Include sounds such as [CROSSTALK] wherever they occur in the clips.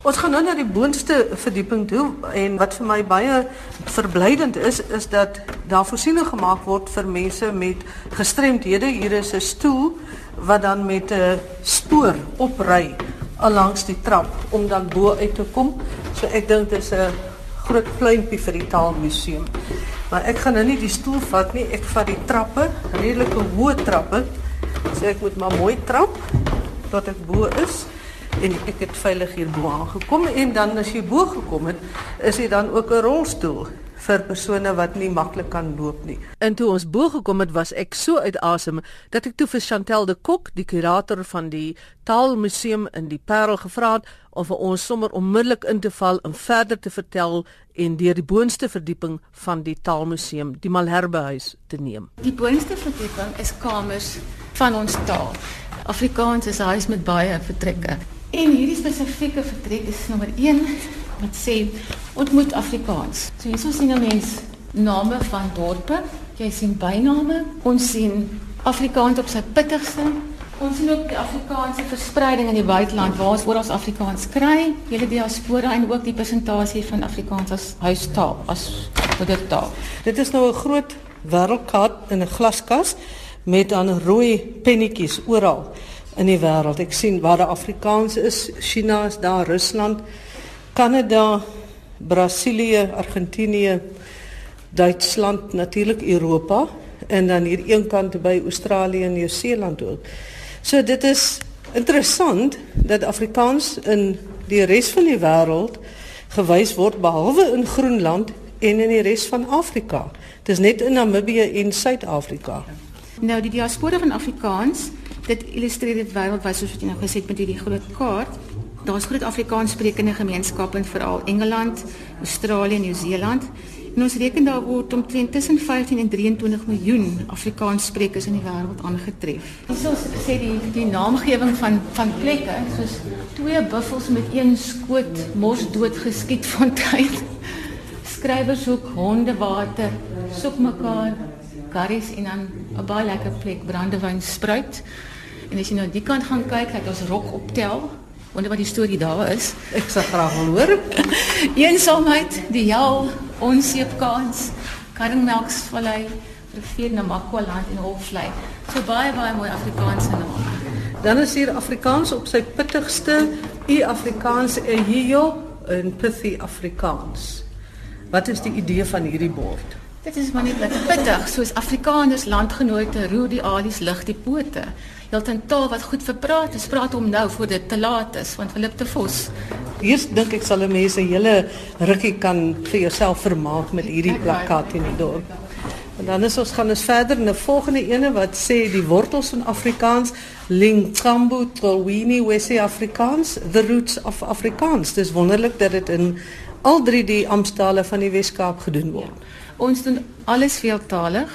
Ons gaan nou na die boonste verdieping toe en wat vir my baie verblydend is is dat daar voorsiening gemaak word vir mense met gestremdhede. Hier is 'n stoel wat dan met 'n spoor opry langs die trap om dan bo uit te kom. So ek dink dit is 'n groot pleintjie vir die taalmuseum. Maar ek gaan nou nie die stoel vat nie, ek vat die trappe, redelike hoë trappe. So ek moet maar mooi trap tot ek bo is en ek het veilig hier bo aangekom en dan as jy bo gekom het, is dit dan ook 'n rolstoel vir persone wat nie maklik kan loop nie. En toe ons bo gekom het, was ek so uit asem dat ek toe vir Chantel de Kok, die kurator van die Taalmuseum in die Parel gevra het om vir ons sommer onmiddellik in te val en verder te vertel en deur die boonste verdieping van die Taalmuseum, die Malherbehuis te neem. Die boonste verdieping is kamers van ons taal. Afrikaans is 'n huis met baie vertrekke. En hierdie spesifieke vertrek is nommer 1 wat sê ontmoet Afrikaans. So hierso sien 'n mens name van dorpe, jy sien byname, ons sien Afrikaans op sy pittigste. Ons sien ook die Afrikaanse verspreiding in die buiteland waar ons oral Afrikaans kry, hele diaspora en ook die presentasie van Afrikaans as huistaal, as moedertaal. Dit is nou 'n groot wêreldkaart in 'n glaskas met dan rooi pennetjies oral in die wêreld. Ek sien waar die Afrikaans is, China is daar, Rusland, Kanada, Brasilië, Argentinië, Duitsland, natuurlik Europa en dan hier een kant by Australië en Nieu-Seeland ook. So dit is interessant dat Afrikaans in die res van die wêreld gewys word behalwe in Groenland en in die res van Afrika. Dit is net in Namibië en Suid-Afrika. Nou die diaspora van Afrikaans, dit illustreer dit wêreldwyd soos wat jy nou gesê het met hierdie groot kaart. Daar's groot Afrikaanssprekende gemeenskappe in veral Engeland, Australië Nieu-Seeland. En ons reken daar word omtrent tussen 15 en 23 miljoen Afrikaanssprekers in die wêreld aangetref. Hiersoos sê die die naamgewing van van plekke soos twee buffels met een skoot mos dood geskiet [LAUGHS] fontein. Skrywers soek hondewater, soek mekaar curries en dan 'n baie lekker plek brandewyn spruit. En as jy nou die kant gaan kyk, het ons rok optel Wonder wat die storie daar is. Ek sal graag wil hoor. [LAUGHS] Eensaamheid, die hel, onseepkans, Karringmelksvallei, rivier Namakwa-land en Hofvlei. So baie baie mooi Afrikaanse name. Dan is hier Afrikaans op sy pittigste, u Afrikaans ehio en pithy Afrikaans. Wat is die idee van hierdie bord? Dit is maar net lekker pittig, soos Afrikaners landgenote roer die alies lig die pote heeltemal taal wat goed verpraat is, praat hom nou voor dit te laat is, want Philip de Vos. Hier dink ek sal 'n mens 'n hele rukkie kan vir jouself vermaak met hierdie plakkaat in die dorp. En dan is ons gaan ons verder in 'n volgende ene wat sê die wortels van Afrikaans, Lingcambu Tolwini Wesi Afrikaans, the roots of Afrikaans. Dis wonderlik dat dit in al drie die amptale van die Weskaap gedoen word. Ja. Ons doen alles veeltalig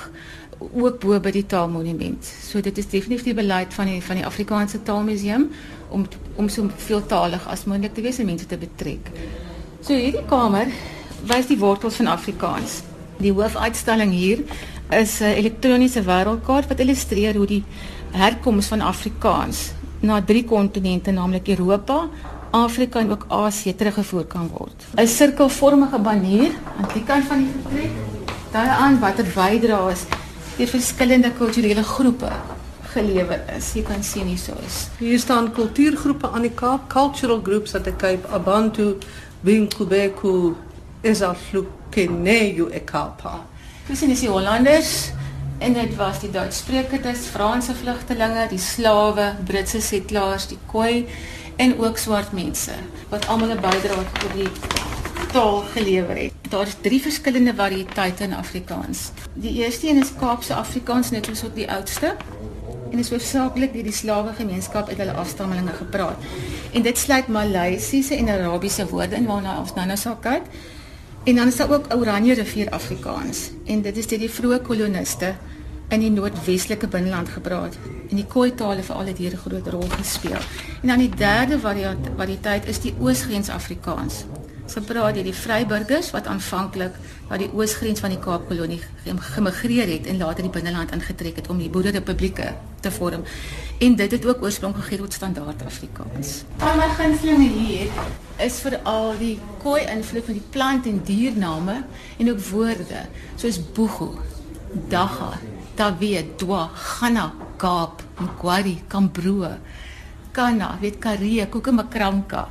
ook bo by die taalmonument. So dit is definitief die beleid van die van die Afrikaanse Taalmuseum om om so veeltaalig as moontlik te wees en mense te betrek. So hierdie kamer wys die wortels van Afrikaans. Die hoofuitstalling hier is 'n elektroniese wêreldkaart wat illustreer hoe die herkoms van Afrikaans na drie kontinente, naamlik Europa, Afrika en ook Asië teruggevoer kan word. 'n Sirkelvormige banier aan die kant van die vertrek. Daar aan watter bydraes deur verskillende kulturele groepe gelewer is. Jy kan sien hier so is. Hier staan kultuurgroepe aan die Kaap, cultural groups at the Cape, Abantu, Binkubeku, Ezaflukeneyu ekapa. Dis in die Hollanders en dit was die Duitssprekers, Franse vlugtelinge, die slawe, Britse settlers, die Khoi en ook swart mense wat almal 'n bydrae tot die taal gelewer het. Daar is drie verskillende variëteite in Afrikaans. Die eerste een is Kaapse Afrikaans, net soos die oudste. En is hoofsaaklik deur die slawe gemeenskap uit hulle afstammelinge gepraat. En dit sluit Maleisiese en Arabiese woorde in waarna ons nou nou sal kyk. En dan is daar ook Oranje rivier Afrikaans. En dit is deur die vroeë koloniste in die noordwestelike binneland gepraat. En die Khoi tale veral het hier 'n groot rol gespeel. En dan die derde variëteit is die Oosgrens Afrikaans So praat jy die vryburgers wat aanvanklik na die oosgrens van die Kaapkolonie gemigreer het en later die binneland ingetrek het om die boerderyrepublieke te vorm. En dit het ook oorsprong gegee tot standaard Afrikaans. Al my gunstelinge hier is veral die Khoi invloed van die plant en diername en ook woorde soos boego, dagga, tawe, dwa, gana, kaap, mkwari, kambroe kana, weet karee, kokemakranka,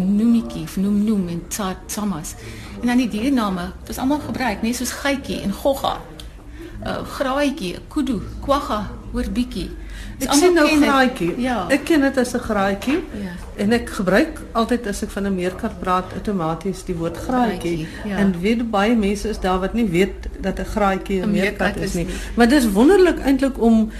noemitjie, noem noem en tsamas. En dan die diername, dit is almal gebruik, nee, soos gytjie en gogga. uh, Graaitjie, kudu, kwagga, hoor bietjie. Ek sien nou graaitjie. Ja. Ek ken dit as 'n graaitjie. Ja. En ek gebruik altyd as ek van 'n meerkat praat outomaties die woord graaitjie. Ja. En weet baie mense is daar wat nie weet dat 'n graaitjie 'n meerkat is nie. Maar dis wonderlik eintlik om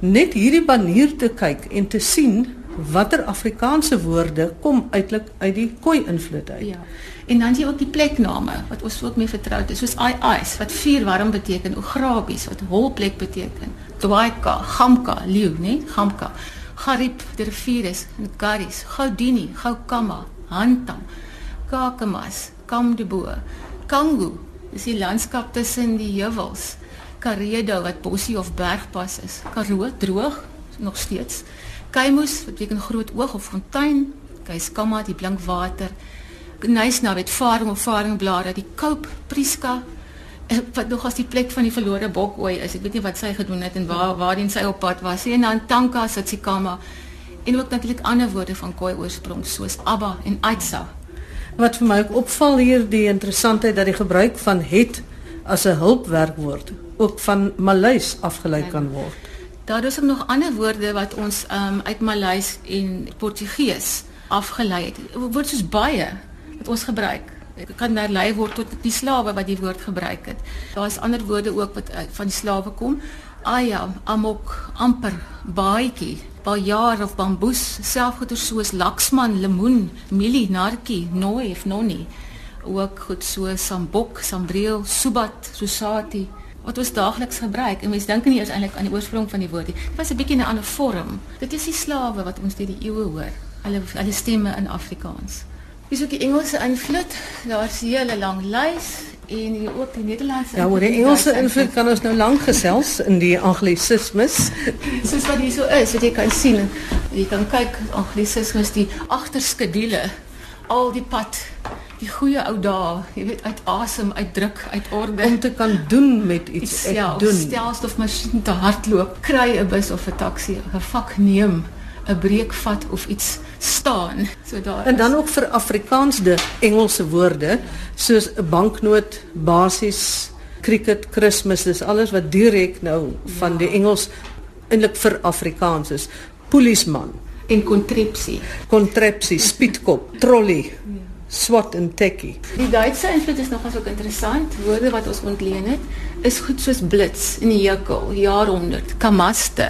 net hierdie manier te kyk en te sien watter Afrikaanse woorde kom uitlik uit die Khoi invloed uit. Ja. En dan jy ook die plekname wat ons ook mee vertroud is, soos ai ais wat vuur warm beteken, Ograbies wat holplek beteken, Twaika, Gamka, leeu, né? Gamka. Garib, die rivier is, Garis, Gaudini, Gaukama, Hantam, Kakamas, Kamdebo, Kangu, dis die landskap tussen die heuwels. Karedo wat bosie of bergpas is. Karoo droog nog steeds. Kaimus beteken groot oog of fontein. Kaiskamma die blink water. Knysna weet faring of faringblare, die Koup Priska eh, wat nog as die plek van die verlore bokooi is. Ek weet nie wat sy gedoen het en waar waarheen sy op pad was nie. En dan Tanka Sitsikama en ook natuurlik ander woorde van Khoi oorsprong soos Abba en Aitsa. Wat vir my ook opval hier die interessantheid dat die gebruik van het as 'n hulpwerkwoord ook van Maleis afgelei ja. kan word. Daar is nog ander woorde wat ons um, uit Maleis en Portugees afgelei het. Woorde soos baie wat ons gebruik. Dit kan herlei word tot die slawe wat die woord gebruik het. Daar is ander woorde ook wat uh, van die slawe kom. Aya, amok, amper, baadjie, bajaar of bamboes, selfgoeder soos laksman, lemoen, mielie, narkie, nooi of nonnie. Ook goed so sambok, sambreel, subat, susati wat ons daagliks gebruik en mense dink nie eers eintlik aan die oorsprong van die woord nie. Dit was 'n bietjie 'n ander vorm. Dit is die slawe wat ons deur die eeue hoor. Hulle hulle stemme in Afrikaans. Dis ook die Engelse invloed. Daar's 'n hele lang lys en hier ook die Nederlandse. Ja, oor die Engelse invloed kan ons nou lank gesels in die anglisismes. [LAUGHS] Soos wat hier so is, wat jy kan sien. Jy kan kyk anglisismes die agterskedule al die pad die goeie ou dae, jy weet uit asem, uitdruk, uit orde om te kan doen met iets ek ja, doen. Stelstof masjien te hardloop, kry 'n bus of 'n taxi, 'n vak neem, 'n breek vat of iets staan. So daar En dan is. ook vir Afrikaansde Engelse woorde soos 'n banknoot, basies cricket, Kersfees, dis alles wat direk nou van ja. die Engels eintlik vir Afrikaans is. Polisman en kontrepsie. Kontrepsie, speedkop, trolley. Ja. SWAT en tekkie. Die Duitse invloed is nogals ook interessant. Woorde wat ons ontleen het is goed soos blits die hekel, jaarhonderd, kamaste,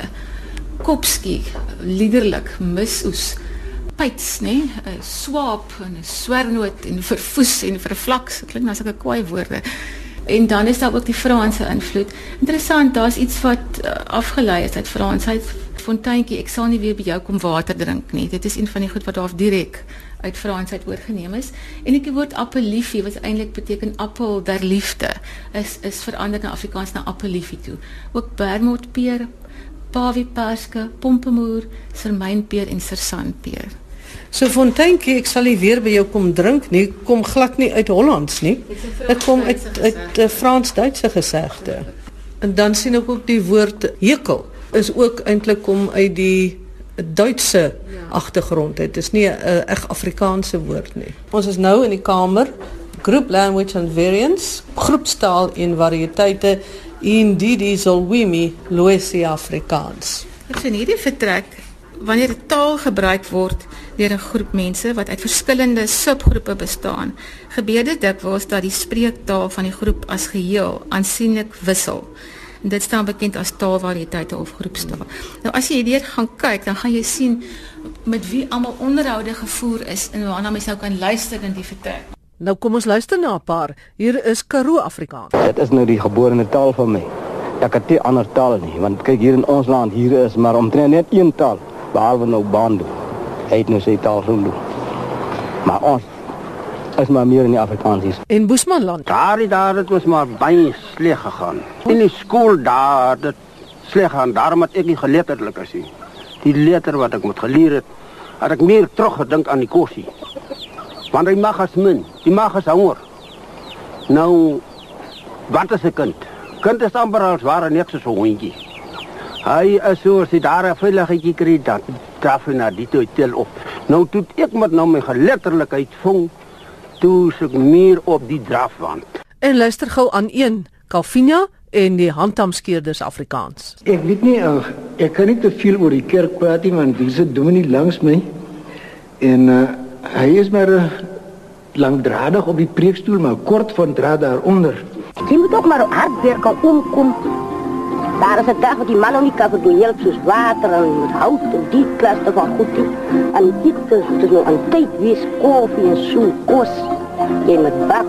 kopskie, liderlik, misoes, pyts, nê, 'n swaap en 'n swernoot en verfoes en vervlaks. Klink nou sulke kwaai woorde. En dan is daar ook die Franse invloed. Interessant, daar's iets wat uh, afgelei is uit Frans. Hy fonteintjie, ek sal nie weer by jou kom water drink nie. Dit is een van die goed wat daar direk uit Frans uit oorgeneem is. En ek die woord appeliefie wat eintlik beteken appel der liefde is is verander na Afrikaans na appeliefie toe. Ook bermootpeer, pavieperske, pompemoer, sermynpeer en sersanpeer. So fonteintjie, ek sal nie weer by jou kom drink nie, kom glad nie uit Hollands nie. Dit kom uit uit 'n Frans-Duitse gesegde. En dan sien ek ook die woord hekel is ook eintlik kom uit die Duitse ja. agtergrond. Dit is nie 'n reg Afrikaanse woord nie. Ons is nou in die kamer Group Language and Variants, groepstaal en variëteite in Didi Zolwimi Loesi Afrikaans. Ek sien hierdie vertrek wanneer 'n taal gebruik word deur 'n groep mense wat uit verskillende subgroepe bestaan, gebeur dit dikwels dat die spreektaal van die groep as geheel aansienlik wissel. Dit staan bekend as taalvariëteite of groepstaal. Nou as jy hierdeur gaan kyk, dan gaan jy sien met wie almal onderhoude gevoer is en waarna mens nou kan luister in die vertrek. Nou kom ons luister na 'n paar. Hier is Karoo Afrikaans. Dit is nou die geborene taal van my. Ek het nie ander taal nie, want kyk hier in ons land hier is maar omtrent net een taal, behalwe nou Bando. Hy het nou sy taal genoem. Maar ons is maar meer in die Afrikaansies. En Boesmanland. Daar daar het was maar baie sleg gegaan. In die skool daar het sleg gaan. Daarom het ek nie geletterdlik as nie. Die letter wat ek moet geleer het, het ek meer teruggedink aan die kursie. Want hy mag as min, die mag as honger. Nou wat is 'n kind? Kind is amper als ware niks so 'n hondjie. Hy is so as hy daar 'n veiligheidjie kry dan draf hy na die toe tel op. Nou toe ek met nou my geletterlikheid vong, toe suk meer op die drafwand. En luister gou aan een, Calvinia en die handhamskeerders Afrikaans. Ek weet nie uh, ek kan nie te veel oor die kerk praat nie want dis 'n dominee langs my. En uh, hy is maar uh, langdradig op die preekstoel maar kort van draad daaronder. Jy moet ook maar hard werk om omkom. Daar is 'n dag wat die man die kaffe doen help soos water en hout en die klas te van goed. En dit is dus nog een tijd wees koffie en soe kos. Jy moet bak.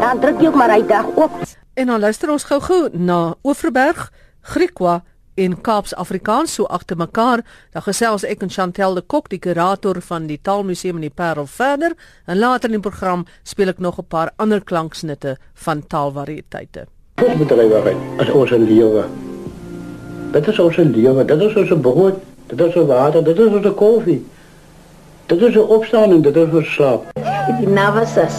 Dan druk jy ook maar hy dag op. En dan luister ons gou-gou na Oeverberg, Griekwa en Kaaps Afrikaans so agter mekaar. Dan gesels ek en Chantel de Kok, die kurator van die Taalmuseum in die Parel verder en later in die program speel ek nog 'n paar ander klanksnitte van taalvariëteite. Dit moet hy wag. As ons lewe. Dit is ons lewe. Dit is ons brood. Dit is ons water. Dit is ons koffie. Dit is ons opstaan en dit is ons slaap. Die navasas.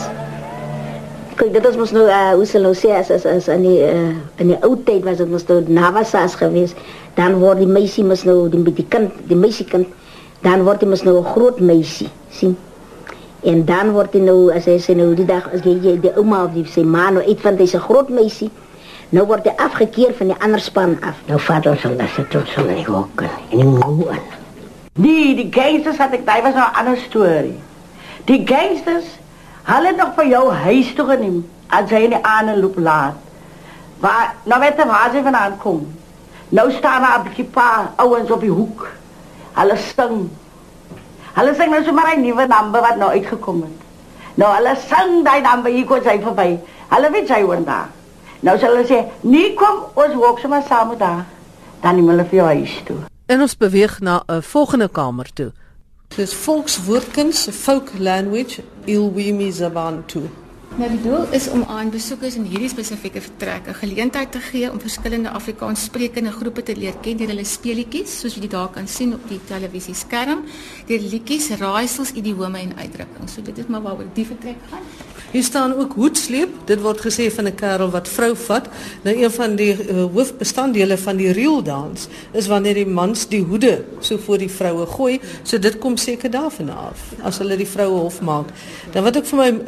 Kyk, dit is mos nou uh, hoe sal ons sê as as, as in die uh, in die ou tyd was dit mos nou navasas geweest. Dan word die meisie mos nou die die kind, die meisiekind, dan word hy mos nou 'n groot meisie, sien? En dan word hy nou as hy sê nou die dag as jy, jy die ouma of die sê ma nou uitvind hy's 'n groot meisie. Nou word hy afgekeer van die ander span af. Nou vat ons hom dat sit ons hom in die hok en die moe aan. Nee, die gangsters had ik, dat was nou een andere story. Die gangsters hadden nog van jou huis toe geneem als zij in de aanloop laat. Maar nou weet je waar ze vandaan komen. Nou staan er een beetje paar ouwens op die hoek. Hulle sing. Hulle sing nou zomaar een nieuwe nummer wat nou uitgekomen is. Nou hulle sing die nummer, hier komt zij voorbij. Hulle weet zij worden daar. Nou zullen ze zeggen, nee kom, ons ook zomaar samen daar. Dan nemen hulle voor jou huis toe. En ons beweeg na 'n volgende kamer toe. Dis volkswoordkuns, folk language, Ilwimi Zabantu. Nou die doel is om aan besoekers in hierdie spesifieke vertrek 'n geleentheid te gee om verskillende Afrikaans sprekende groepe te leer ken deur hulle speletjies, soos jy dit daar kan sien op die televisieskerm, deur liedjies, raaisels, idiome en uitdrukkings. So dit is maar waaroor die vertrek gaan. Hier staan ook hoedsleep. Dit word gesê van 'n kerel wat vrou vat. Nou een van die uh, hoofbestanddele van die reel dans is wanneer die mans die hoede so voor die vroue gooi. So dit kom seker daarvan af as hulle die vroue hof maak. Dan wat ook vir my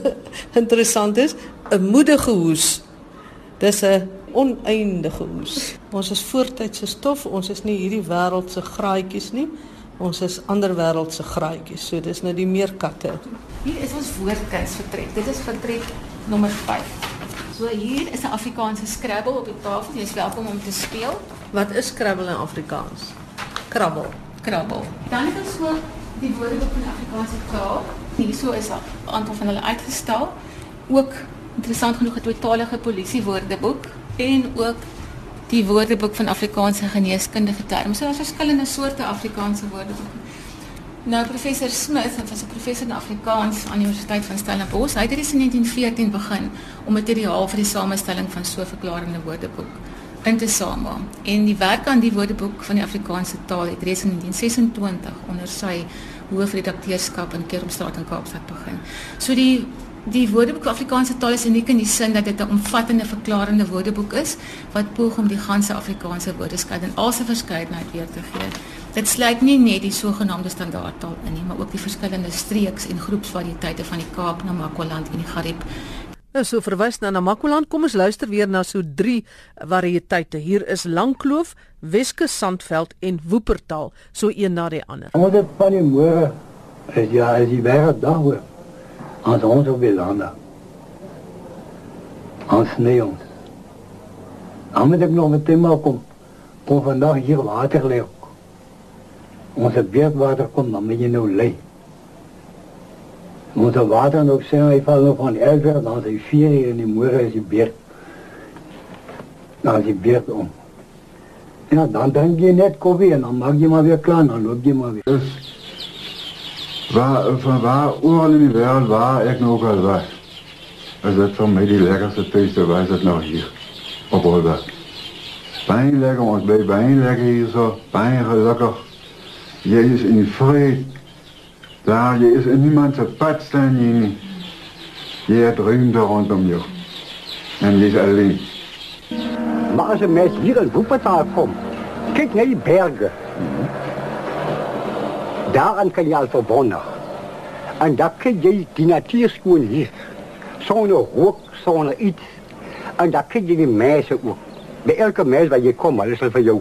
[LAUGHS] interessant is, 'n moedige hoes. Dis 'n oneindige hoes. Ons is voortydse stof. Ons is nie hierdie wêreld se graaitjies nie. Ons is ander wêreld se graaitjies. So dis nou die meerkatte. Hier is ons woordkuns vertrek. Dit is vertrek nommer 5. So hier is 'n Afrikaanse Scrabble op die tafel. Jy is welkom om te speel. Wat is krabbel in Afrikaans? Krabbel. Krabbel. Dan is ons so die woordeboek van die Afrikaanse taal. Hierso is 'n aantal van hulle uitgestel. Ook interessant genoeg 'n tweetalige polisie woordeboek en ook die woordeboek van Afrikaanse geneeskundige terme. So daar's verskillende soorte Afrikaanse woordeboeke. Nou professor Smith, wat was 'n professor in Afrikaans aan die Universiteit van Stellenbosch, hy het reeds in 1914 begin om materiaal vir die samestelling van so 'n verklarende woordeboek in te samel. En die werk aan die woordeboek van die Afrikaanse taal het reeds in 1926 onder sy hoofredakteurskap in Kermstraat in Kaapstad begin. So die die woordeboek Afrikaanse taal is uniek in die sin dat dit 'n omvattende verklarende woordeboek is wat poog om die ganse Afrikaanse woordeskat in al sy verskeidenheid weer te gee. Dit sluit nie net die sogenaamde standaardtaal in nie, maar ook die verskillende streeks en groepsvariëteite van die Kaap, Namakwa-land en die Gariep. Nou so verwys na Namakwa-land, kom ons luister weer na so drie variëteite. Hier is Langkloof, Weskus Sandveld en Woepertaal, so een na die ander. Ons het van die môre is ja, is die wêreld daar hoor. Ons ons op die lande. Ons nee ons. Dan moet ek nog met tema kom. Kom vandag hier water lê. Ons het beerdwater kom dan moet jy nou lê. Ons het water nog sê hy val nog van die elfer dan is hy 4 uur in die môre is die beerd. Dan is die beerd om. Ja, dan drink jy net koffie en dan maak jy maar weer klaar dan loop jy maar weer. Waar, van waar oral in die wereld waar ik nou ook al was. Is het voor mij die lekkerste feesten was het nou hier. Op Holberg. Bijna lekker, ons bij bijna lekker hier zo. Bijna gelukkig. Je is in vrede. Daar, je is niemand zijn pad staan je niet. Je hebt rondom je. En je is alleen. Maar als een mens hier in Wuppertal komt, kijk naar die bergen. Daaraan kan je al verbonden. En daar kun je die natuur gewoon hier. Zonder rook, zonder iets. En daar kun je die mensen ook. Bij elke mens waar je komt, dat is voor jou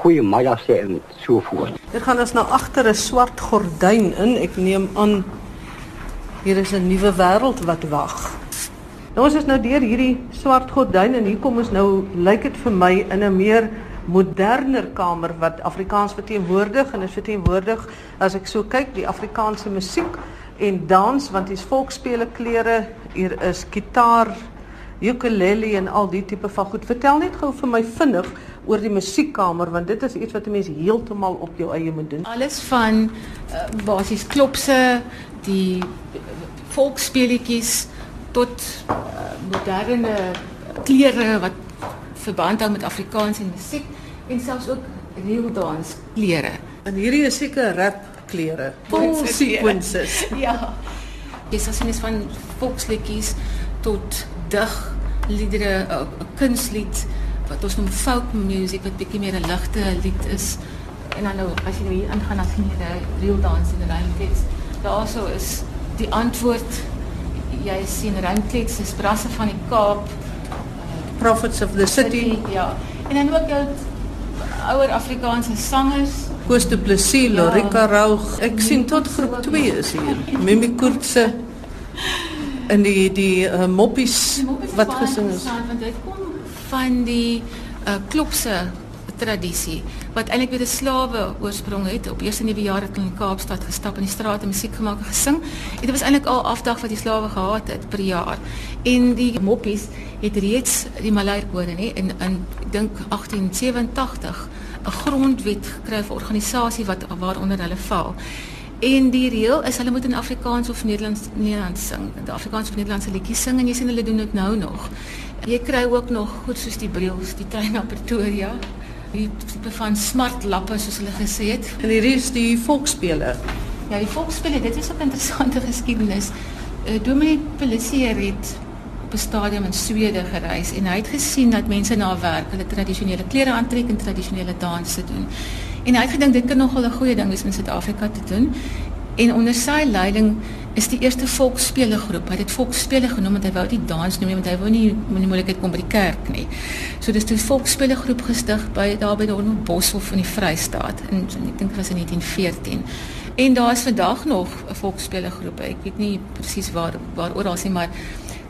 goeie middag sê en so voort. Dit gaan ons nou agter 'n swart gordyn in. Ek neem aan hier is 'n nuwe wêreld wat wag. Nou ons is nou deur hierdie swart gordyn en hier kom ons nou lyk dit vir my in 'n meer moderner kamer wat Afrikaans verteenwoordig en is verteenwoordig as ek so kyk die Afrikaanse musiek en dans want hier's volksspele klere, hier is gitaar, ukulele en al die tipe van goed. Vertel net gou vir my vinnig oor die musiekkamer want dit is iets wat 'n mens heeltemal op jou eie moet doen. Alles van uh, basies klopse, die volksspeletjies tot uh, moderne klere wat verband hou met Afrikaans en musiek en selfs ook real dance klere. En hierdie is seker rap klere. Vol sequences. [LAUGHS] ja. Dis as jy van volksliedjies tot dig liedere, 'n uh, kunstlied wat ons noem folk music wat bietjie meer 'n ligte lied is. En dan nou as jy nou hier aangaan as jy die real dance die ruimtes, daarso is die antwoord jy sien ruimtes is brasse van die Kaap, Prophets of the City, city ja. En dan ook jou ouer Afrikaanse sangers, Koos de Plessis, ja. Lorika Raug. Ek sien tot groep 2 is hier. Mimi Koortse en [LAUGHS] die die uh, moppies, die moppies wat gesing is. Want dit kom van die uh, klopse tradisie wat eintlik weer 'n slawe oorsprong het. Op eerste nuwe jaar het hulle in Kaapstad gestap in die strate musiek gemaak en gesing. En dit was eintlik al afdag wat die slawe gehad het per jaar. En die moppies het reeds die Malay kode nê in in dink 1887 'n grondwet gekry vir organisasie wat waaronder hulle val. En die reël is hulle moet in Afrikaans of Nederlands Nederlands sing. Die Afrikaans of Nederlandse liedjies sing en jy sien hulle doen dit nou nog. Jy kry ook nog goed soos die Briels, die trein na Pretoria. Die tipe van smart lappe soos hulle gesê het. En hier is die volksspele. Ja, die volksspele, dit is 'n interessante [LAUGHS] geskiedenis. Uh, Dominee Pellissier het op 'n stadium in Swede gereis en hy het gesien dat mense na werk hulle tradisionele klere aantrek en tradisionele danse doen. En hy het gedink dit kan nogal 'n goeie ding wees in Suid-Afrika te doen. En onder sy leiding is die eerste volksspele groep. Hy het dit volksspele genoem want hy wou dit dans noem want hy wou nie nie moeilikheid kom by die kerk nie. So dis 'n volksspele groep gestig by daar by in Boshoff in die Vrystaat in ek dink was in 1914. En daar is vandag nog 'n volksspele groep. Ek weet nie presies waar waar oral sien maar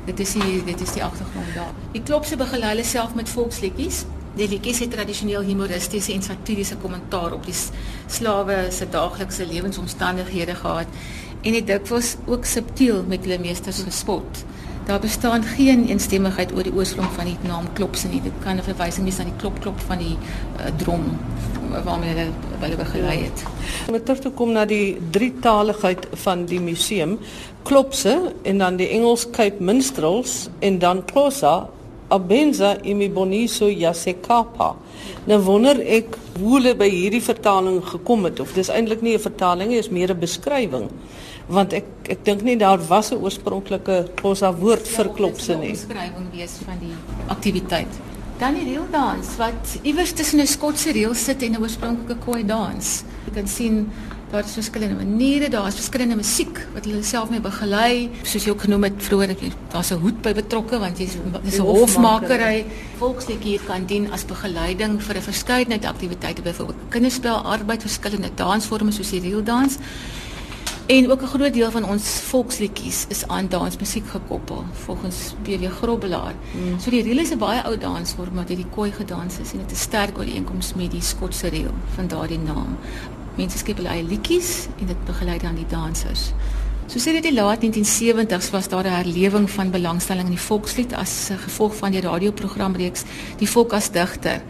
dit is die dit is die agtergrond daar. Die klopse begelei hulle self met volksliedjies. Die liedjies het tradisioneel humoristiese en satiriese kommentaar op die slawe se daaglikse lewensomstandighede gehad en dit dikwels ook subtiel met hulle meesters gespot. Daar bestaan geen eensstemmigheid oor die oorsprong van die naam klopse nie. Dit kan 'n verwysing wees na die klop klop van die uh, drom waarmee hulle hulle begelei het. Om terug te kom na die drietaligheid van die museum, klopse en dan die Engels Cape Minstrels en dan Xhosa Abenza imiboniso yasekapa. Nou wonder ek hoe hulle by hierdie vertaling gekom het of dis eintlik nie 'n vertaling nie, is meer 'n beskrywing. Want ek ek dink nie daar was 'n oorspronklike Xhosa woord vir ja, klopse nie. 'n beskrywing wees van die aktiwiteit. Dan die reel dans wat iewers tussen 'n Skotse reel sit en 'n oorspronklike Khoi dans. Jy kan sien Daar is verskillende maniere, daar is verskillende musiek wat hulle self mee begelei. Soos jy ook genoem het vroeër, daar's 'n hoed by betrokke want jy's dis 'n hofmakery. Volksliedjie kan dien as begeleiding vir 'n verskeidenheid aktiwiteite, byvoorbeeld kinderspel, arbeid, verskillende dansvorme soos die reeldans. En ook 'n groot deel van ons volksliedjies is aan dansmusiek gekoppel volgens PW Grobbelaar. Mm. So die reel is 'n baie ou dansvorm wat hierdie koi gedans is en dit is sterk ooreenkoms met die Skotse reel van daardie naam mense skep hulle eie liedjies en dit begelei dan die dansers. So sê dit die laat 1970s was daar 'n herlewing van belangstelling in die volkslied as gevolg van die radioprogramreeks Die Volk as Digter.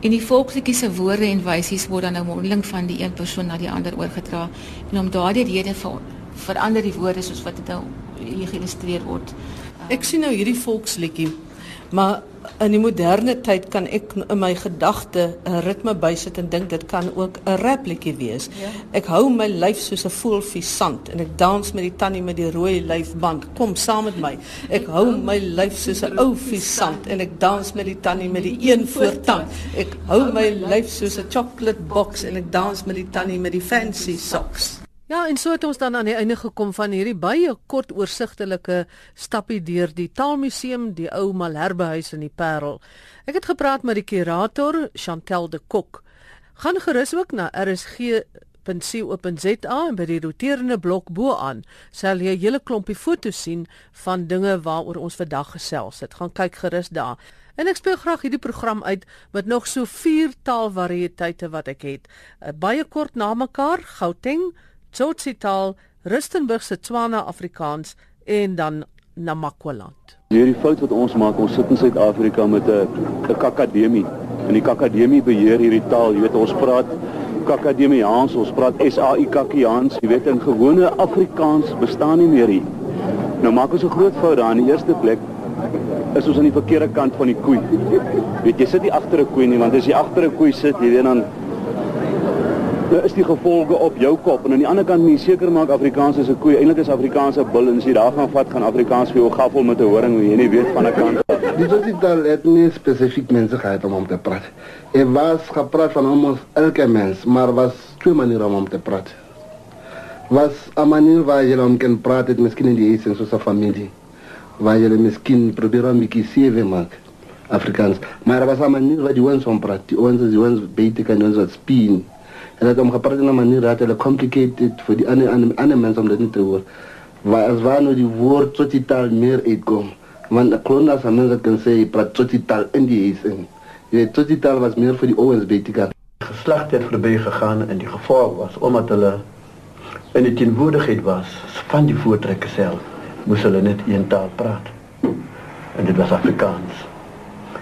En die volksliedjie se woorde en wysies word dan nou mondeling van die een persoon na die ander oorgedra. En om daardie rede ver, verander die woorde soos wat dit nou geïllustreer word. Ek sien nou hierdie volksliedjie, maar in die moderne tyd kan ek in my gedagte 'n ritme bysit en dink dit kan ook 'n rapliedjie wees. Ja. Ek hou my lyf soos 'n voelvis sand en ek dans met die tannie met die rooi lyfband. Kom saam met my. Ek hou my lyf soos 'n ou vis sand en ek dans met die tannie met die een voortand. Ek hou my lyf soos 'n chocolate box en ek dans met die tannie met die fancy socks. Ja, en so het ons dan aan die einde gekom van hierdie baie kort oorsigtelike stappie deur die Taalmuseum, die ou Malherbehuis in die Parel. Ek het gepraat met die kurator, Chantel de Kok. Gaan gerus ook na rsg.co.za en by die roterende blok bo-aan sal jy 'n hele klompie foto's sien van dinge waaroor ons vandag gesels het. Gaan kyk gerus daar. En ek speel graag hierdie program uit met nog so vier taalvariëteite wat ek het. Uh, baie kort na mekaar, Gauteng Tsotsital, Rustenburg se Tswana Afrikaans en dan Namakwaland. Hierdie fout wat ons maak, ons sit in Suid-Afrika met 'n 'n kakademie. En die kakademie beheer hierdie taal. Jy weet ons praat kakademiaans, ons praat SAI kakiaans. Jy weet in gewone Afrikaans bestaan nie meer hier. Nou maak ons 'n groot fout daar in die eerste plek is ons aan die verkeerde kant van die koei. Weet jy sit nie agter 'n koei nie, want as jy agter 'n koei sit, jy weet dan nou is die gevolge op jou kop en aan die ander kant moet jy seker maak Afrikaans is 'n koei. Eintlik is Afrikaans 'n bil en as jy daar gaan vat gaan Afrikaans vir jou gaffel met 'n horing, jy nie weet van 'n kant. Dit is dit nie spesifiek mense gehad om om te praat. Er was gepraat van almost elke mens, maar was twee maniere om om te praat. Was 'n manier waar jy om kan praat met miskien in die huis en familie. Waar jy miskien probeer om 'n bietjie sewe maak. Afrikaans. Maar was 'n manier wat jy ons om praat. Ons is ons beter kan ons spin. En dat om gepraat in 'n manier dat hulle complicated vir die ander ander, ander mense om dit nie te hoor. Waar as waar nou die woord totaal meer uitkom. Want 'n klon as 'n mens kan sê praat totaal in die huis in. Jy weet totaal was meer vir die ouens beter. Geslacht het verby gegaan en die gevolg was omdat hulle in die teenwoordigheid was van die voortrekker self moes hulle net een taal praat. En dit was Afrikaans.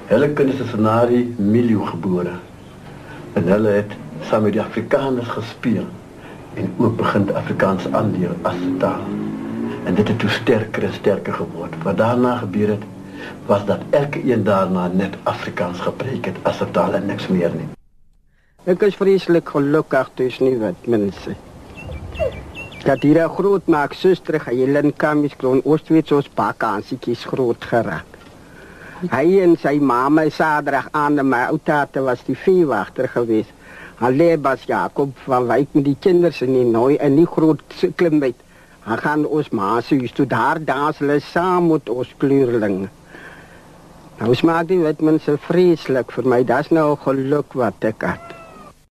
Hulle kinders is na die milieu gebore. En hulle het saam met die Afrikaners gespeel en ook begin Afrikaans aanleer as taal. En dit het toe sterker en sterker geword. Wat daarna gebeur het, was dat elke een daarna net Afrikaans gepreek het as 'n taal en niks meer nie. Ek is vreeslik gelukkig dus nie wat mense. Dat hier 'n groot maak suster Helen Kamis kroon Oostwits ons pakansietjies groot geraak. Hy en sy mamma Sadrag aan my outate was die veewagter geweest. Hulle Bas Jakob van Wyk met die kinders in die nooi en die groot klimbyt. Hy gaan ons ma se huis toe daar dans hulle saam met ons kleurling. Nou smaak die wit mense vreeslik vir my. Dis nou geluk wat ek het.